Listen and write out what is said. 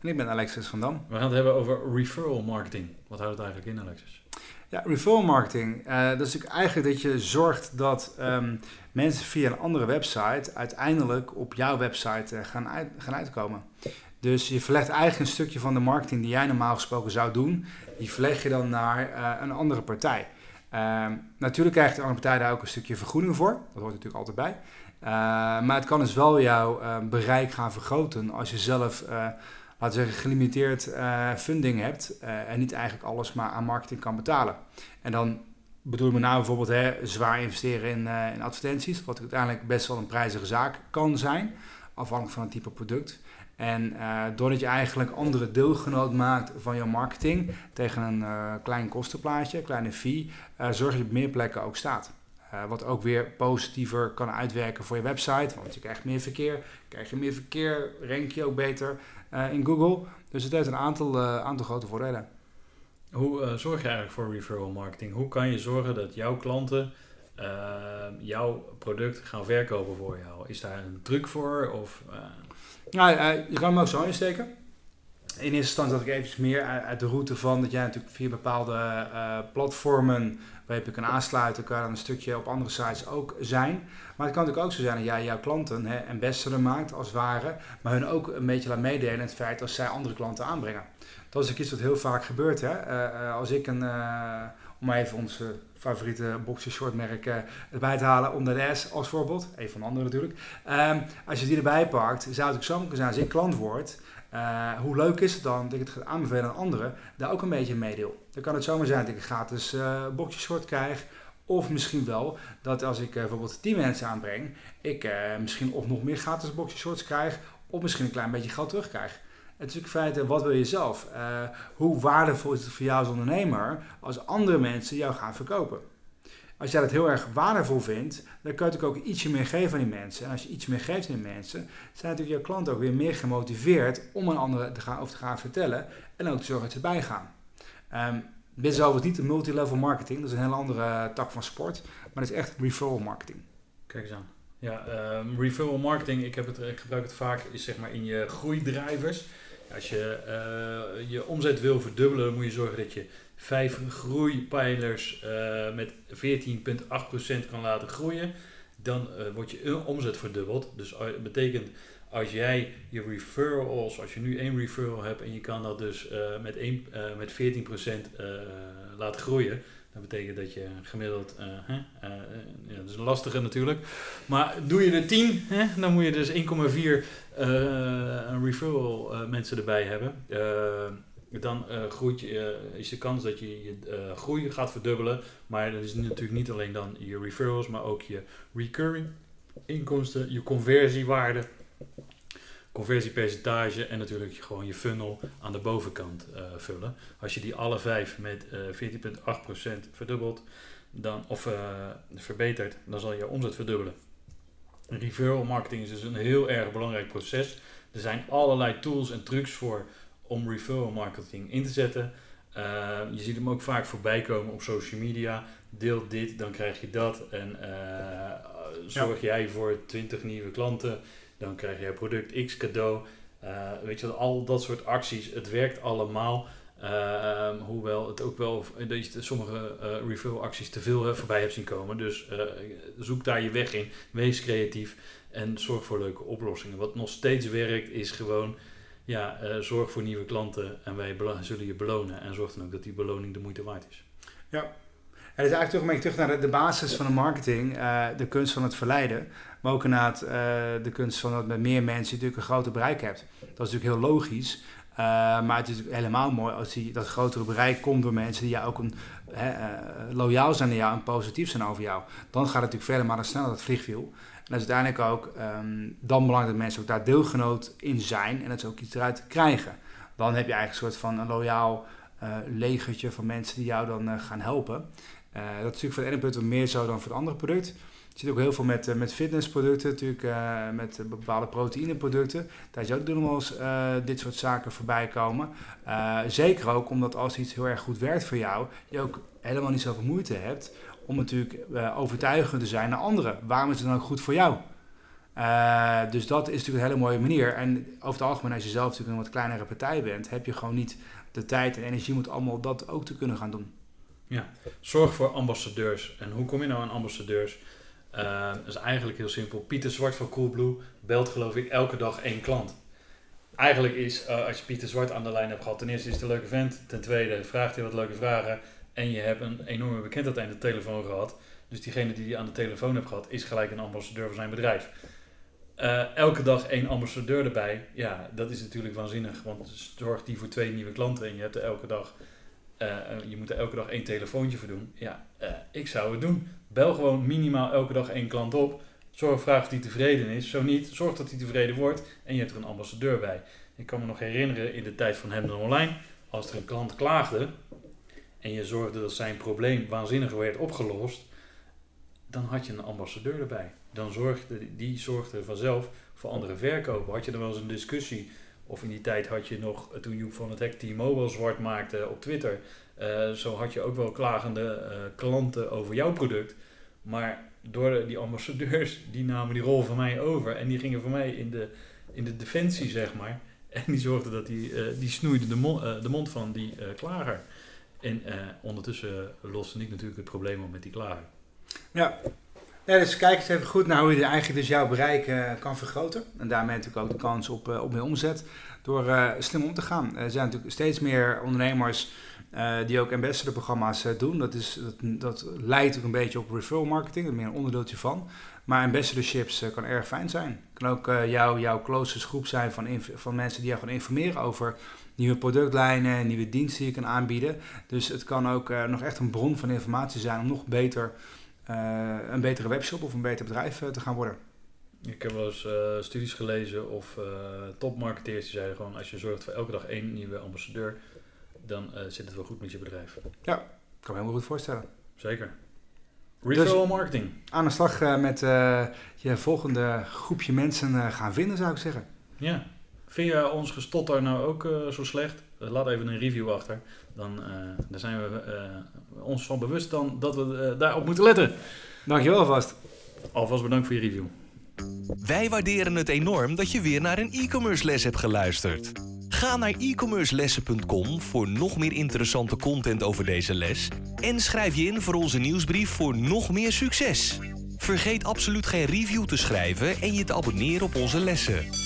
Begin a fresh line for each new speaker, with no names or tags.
En ik ben Alexis van Dam.
We gaan het hebben over referral marketing. Wat houdt het eigenlijk in, Alexis?
Ja, referral marketing. Uh, dat is natuurlijk eigenlijk dat je zorgt dat um, mensen via een andere website uiteindelijk op jouw website uh, gaan, uit, gaan uitkomen. Dus je verlegt eigenlijk een stukje van de marketing die jij normaal gesproken zou doen, die verleg je dan naar uh, een andere partij. Ehm, natuurlijk krijgt de andere partij daar ook een stukje vergoeding voor. Dat hoort natuurlijk altijd bij. maar het kan dus wel jouw bereik gaan vergroten als je zelf laten we zeggen, gelimiteerd uh, funding hebt uh, en niet eigenlijk alles maar aan marketing kan betalen. En dan bedoel ik met name bijvoorbeeld hè, zwaar investeren in, uh, in advertenties, wat uiteindelijk best wel een prijzige zaak kan zijn, afhankelijk van het type product. En doordat je eigenlijk andere deelgenoot maakt van je marketing tegen een klein kostenplaatje, kleine fee, zorg je op meer plekken ook staat. Wat ook weer positiever kan uitwerken voor je website. Want je krijgt meer verkeer. Krijg je meer verkeer, rank je ook beter uh, in Google. Dus het heeft een aantal, uh, aantal grote voordelen.
Hoe zorg je eigenlijk voor referral marketing? Hoe kan je zorgen dat jouw klanten jouw product gaan verkopen voor jou? Is daar een truc voor? Of,
nou, je kan hem ook zo insteken. In eerste instantie dat ik even meer uit de route van dat jij natuurlijk via bepaalde platformen waar je kan aansluiten, kan dan een stukje op andere sites ook zijn. Maar het kan natuurlijk ook zo zijn dat jij jouw klanten hè, ambassador maakt als ware, maar hun ook een beetje laat meedelen in het feit als zij andere klanten aanbrengen. Dat is ook iets wat heel vaak gebeurt. Hè? Uh, als ik een, om even onze favoriete boxershortmerk erbij te halen, onder de S als voorbeeld, een van de andere natuurlijk. Um, als je die erbij pakt, zou het ook zo kunnen zijn als ik klant word, uh, hoe leuk is het dan dat ik het ga aanbevelen aan anderen, daar ook een beetje meedeel. Dan kan het zomaar zijn dat ik een gratis uh, boxershort krijg, of misschien wel dat als ik uh, bijvoorbeeld 10 mensen aanbreng, ik misschien of nog meer gratis boxershorts krijg, of misschien een klein beetje geld terugkrijg. Het is natuurlijk feite, wat wil je zelf? Hoe waardevol is het voor jou als ondernemer als andere mensen jou gaan verkopen? Als jij dat heel erg waardevol vindt, dan kan je natuurlijk ook ietsje meer geven aan die mensen. En als je iets meer geeft aan die mensen, zijn natuurlijk jouw klanten ook weer meer gemotiveerd om een ander te gaan, over te gaan vertellen en ook te zorgen dat ze bijgaan. Um, dit is overigens niet de multilevel marketing, dat is een hele andere tak van sport, maar het is echt referral marketing.
Kijk eens aan. Ja, um, referral marketing, ik, heb het, ik gebruik het vaak is zeg maar in je groeidrijvers. Als je uh, je omzet wil verdubbelen, dan moet je zorgen dat je vijf groeipijlers uh, met 14,8% kan laten groeien. Dan wordt je omzet verdubbeld. Dus dat betekent als jij je referrals, als je nu één referral hebt en je kan dat dus uh, met, uh, met 14% uh, laten groeien, dat betekent dat je gemiddeld, ja, dat is een lastige natuurlijk, maar doe je er 10, hè, dan moet je dus 1,4 referral mensen erbij hebben. dan groeit je, is de kans dat je je groei gaat verdubbelen, maar dat is natuurlijk niet alleen dan je referrals, maar ook je recurring inkomsten, je conversiewaarde conversiepercentage en natuurlijk gewoon je funnel aan de bovenkant uh, vullen. Als je die alle vijf met uh, eh, 14,8% verdubbelt dan, of uh, verbetert, dan zal je omzet verdubbelen. Referral marketing is dus een heel erg belangrijk proces. Er zijn allerlei tools en trucs voor om referral marketing in te zetten. je ziet hem ook vaak voorbij komen op social media. Deel dit, dan krijg je dat. En zorg ja. jij voor 20 nieuwe klanten dan krijg je product X cadeau. Uh, weet je, al dat soort acties, het werkt allemaal. Uh, hoewel het ook wel dat je sommige uh, referral acties te veel voorbij hebt zien komen. Dus zoek daar je weg in. Wees creatief en zorg voor leuke oplossingen. Wat nog steeds werkt is gewoon ja, zorg voor nieuwe klanten en wij zullen je belonen. En zorg dan ook dat die beloning de moeite waard is.
Ja, het is eigenlijk toch een beetje terug naar de, basis van de marketing, uh, de kunst van het verleiden. Maar ook inderdaad uh, de kunst van dat met meer mensen natuurlijk een groter bereik hebt. Dat is natuurlijk heel logisch. Uh, maar het is helemaal mooi als die, dat grotere bereik komt door mensen die jou ook een, loyaal zijn naar jou en positief zijn over jou. Dan gaat het natuurlijk verder maar dan sneller dat vliegwiel. En dat is uiteindelijk ook um, dan belangrijk dat mensen ook daar deelgenoot in zijn en dat ze ook iets eruit krijgen. dan heb je eigenlijk een soort van een loyaal legertje van mensen die jou dan gaan helpen. Dat is natuurlijk voor het ene product meer zo dan voor het andere product. Je ziet ook heel veel met, met fitnessproducten, natuurlijk met bepaalde proteïneproducten. Daar zie je ook nog eens dit soort zaken voorbij komen. zeker ook omdat als iets heel erg goed werkt voor jou, je ook helemaal niet zoveel moeite hebt om natuurlijk overtuigend te zijn naar anderen. Waarom is het dan ook goed voor jou? Dus dat is natuurlijk een hele mooie manier. En over het algemeen, als je zelf natuurlijk een wat kleinere partij bent, heb je gewoon niet de tijd en energie om allemaal dat ook te kunnen gaan doen.
Ja, zorg voor ambassadeurs. En hoe kom je nou aan ambassadeurs? Uh, dat is eigenlijk heel simpel. Pieter Zwart van Coolblue belt geloof ik elke dag één klant. Eigenlijk is, als je Pieter Zwart aan de lijn hebt gehad, ten eerste is het een leuke vent. Ten tweede vraagt hij wat leuke vragen. En je hebt een enorme bekendheid aan de telefoon gehad. Dus diegene die je aan de telefoon hebt gehad, is gelijk een ambassadeur van zijn bedrijf. Uh, elke dag één ambassadeur erbij. Ja, dat is natuurlijk waanzinnig. Want zorgt die voor twee nieuwe klanten en je hebt er elke dag. Uh, je moet er elke dag één telefoontje voor doen. Ja, uh, ik zou het doen. Bel gewoon minimaal elke dag één klant op. Zorg, vraag of die tevreden is. Zo niet, zorg dat hij tevreden wordt. En je hebt er een ambassadeur bij. Ik kan me nog herinneren in de tijd van Hemden Online. Als er een klant klaagde, en je zorgde dat zijn probleem waanzinnig werd opgelost, dan had je een ambassadeur erbij. Dan zorgde, die zorgde vanzelf voor andere verkopen. Had je er wel eens een discussie, of in die tijd had je nog, toen Joep van het Hek T-Mobile zwart maakte op Twitter, uh, zo had je ook wel klagende uh, klanten over jouw product. Maar door die ambassadeurs, die namen die rol van mij over en die gingen voor mij in de, in de defensie, zeg maar. En die zorgden dat die, die snoeide de, mond, van die klager. En ondertussen loste ik natuurlijk het probleem op met die klaar.
Ja. Dus kijk eens even goed naar hoe je eigenlijk dus jouw bereik uh, kan vergroten. En daarmee natuurlijk ook de kans op, uh, op meer omzet. Door slim om te gaan. Er zijn natuurlijk steeds meer ondernemers die ook ambassador-programma's doen. Dat, is, dat, dat leidt ook een beetje op referral marketing. Dat meer een onderdeeltje van. Maar ambassadorships kan erg fijn zijn. kan ook jouw, jouw closest groep zijn van, van mensen die jou gaan informeren over nieuwe productlijnen, nieuwe diensten die je kan aanbieden. Dus het kan ook nog echt een bron van informatie zijn om nog beter uh, een betere webshop of een beter bedrijf uh, te gaan worden.
Ik heb wel eens studies gelezen of topmarketeers die zeiden gewoon als je zorgt voor elke dag één nieuwe ambassadeur, dan zit het wel goed met je bedrijf.
Ja, kan me helemaal goed voorstellen.
Zeker. Referral dus marketing.
Aan de slag met je volgende groepje mensen gaan vinden, zou ik zeggen.
Ja, Vind je ons gestotter nou ook uh, zo slecht? Eh, laat even een review achter. Dan, uh, dan zijn we ons van bewust dan dat we daarop moeten letten.
Dankjewel alvast.
Alvast bedankt voor je review.
Wij waarderen het enorm dat je weer naar een e-commerce les hebt geluisterd. Ga naar e-commercelessen.com voor nog meer interessante content over deze les. En schrijf je in voor onze nieuwsbrief voor nog meer succes. Vergeet absoluut geen review te schrijven en je te abonneren op onze lessen.